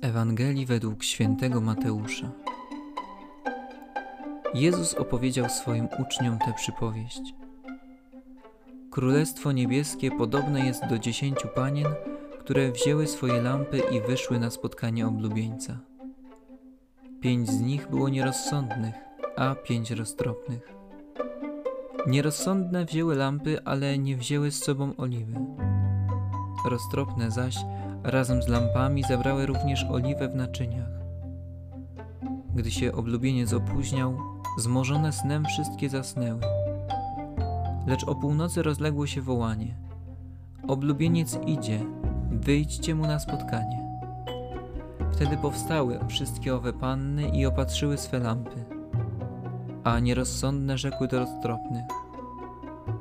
Ewangelii według świętego Mateusza. Jezus opowiedział swoim uczniom tę przypowieść. Królestwo niebieskie podobne jest do dziesięciu panien, które wzięły swoje lampy i wyszły na spotkanie oblubieńca. Pięć z nich było nierozsądnych, a pięć roztropnych. Nierozsądne wzięły lampy, ale nie wzięły z sobą oliwy. Roztropne zaś razem z lampami zabrały również oliwę w naczyniach. Gdy się oblubieniec opóźniał, zmożone snem wszystkie zasnęły. Lecz o północy rozległo się wołanie: Oblubieniec idzie, wyjdźcie mu na spotkanie. Wtedy powstały wszystkie owe panny i opatrzyły swe lampy. A nierozsądne rzekły do roztropnych: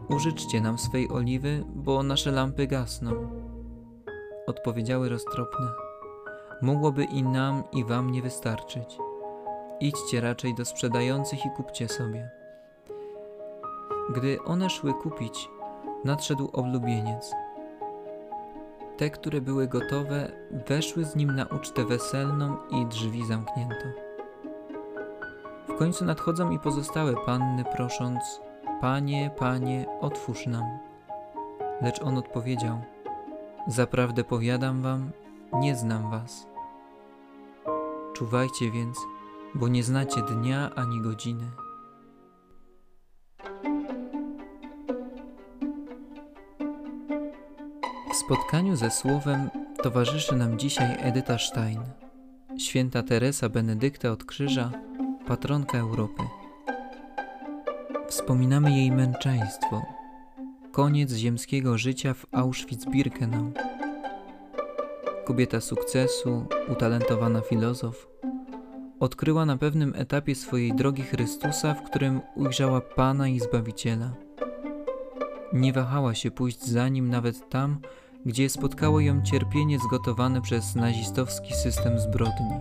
Użyczcie nam swej oliwy, bo nasze lampy gasną. Odpowiedziały roztropne: Mogłoby i nam, i wam nie wystarczyć. Idźcie raczej do sprzedających i kupcie sobie. Gdy one szły kupić, nadszedł oblubieniec. Te, które były gotowe, weszły z nim na ucztę weselną i drzwi zamknięto. W końcu nadchodzą i pozostałe panny, prosząc: Panie, panie, otwórz nam. Lecz on odpowiedział: Zaprawdę powiadam wam, nie znam was. Czuwajcie więc, bo nie znacie dnia ani godziny. W spotkaniu ze Słowem towarzyszy nam dzisiaj Edyta Stein, święta Teresa Benedykta od Krzyża, patronka Europy. Wspominamy jej męczeństwo, koniec ziemskiego życia w Auschwitz-Birkenau. Kobieta sukcesu, utalentowana filozof, odkryła na pewnym etapie swojej drogi Chrystusa, w którym ujrzała Pana i Zbawiciela. Nie wahała się pójść za nim nawet tam, gdzie spotkało ją cierpienie zgotowane przez nazistowski system zbrodni.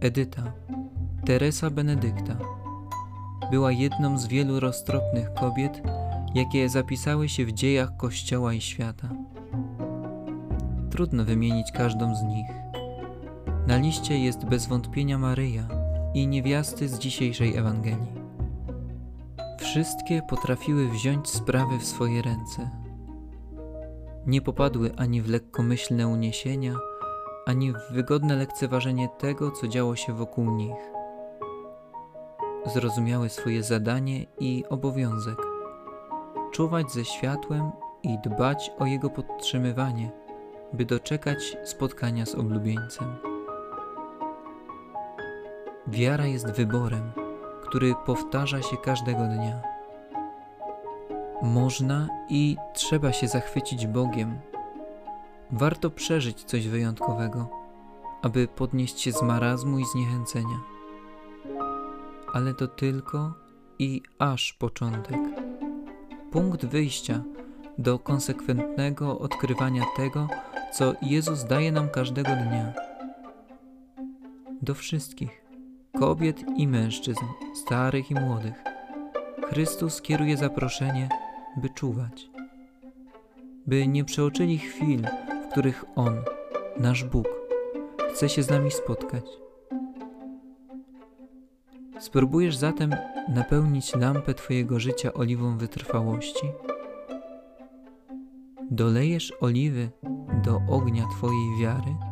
Edyta, Teresa Benedykta, była jedną z wielu roztropnych kobiet, jakie zapisały się w dziejach Kościoła i świata. Trudno wymienić każdą z nich. Na liście jest bez wątpienia Maryja i niewiasty z dzisiejszej Ewangelii. Wszystkie potrafiły wziąć sprawy w swoje ręce. Nie popadły ani w lekkomyślne uniesienia, ani w wygodne lekceważenie tego, co działo się wokół nich. Zrozumiały swoje zadanie i obowiązek czuwać ze światłem i dbać o jego podtrzymywanie, by doczekać spotkania z oblubieńcem. Wiara jest wyborem, który powtarza się każdego dnia. Można i trzeba się zachwycić Bogiem. Warto przeżyć coś wyjątkowego, aby podnieść się z marazmu i zniechęcenia. Ale to tylko i aż początek. Punkt wyjścia do konsekwentnego odkrywania tego, co Jezus daje nam każdego dnia. Do wszystkich, kobiet i mężczyzn, starych i młodych, Chrystus kieruje zaproszenie, by czuwać, by nie przeoczyli chwil, w których On, nasz Bóg, chce się z nami spotkać. Spróbujesz zatem napełnić lampę Twojego życia oliwą wytrwałości? Dolejesz oliwy do ognia Twojej wiary?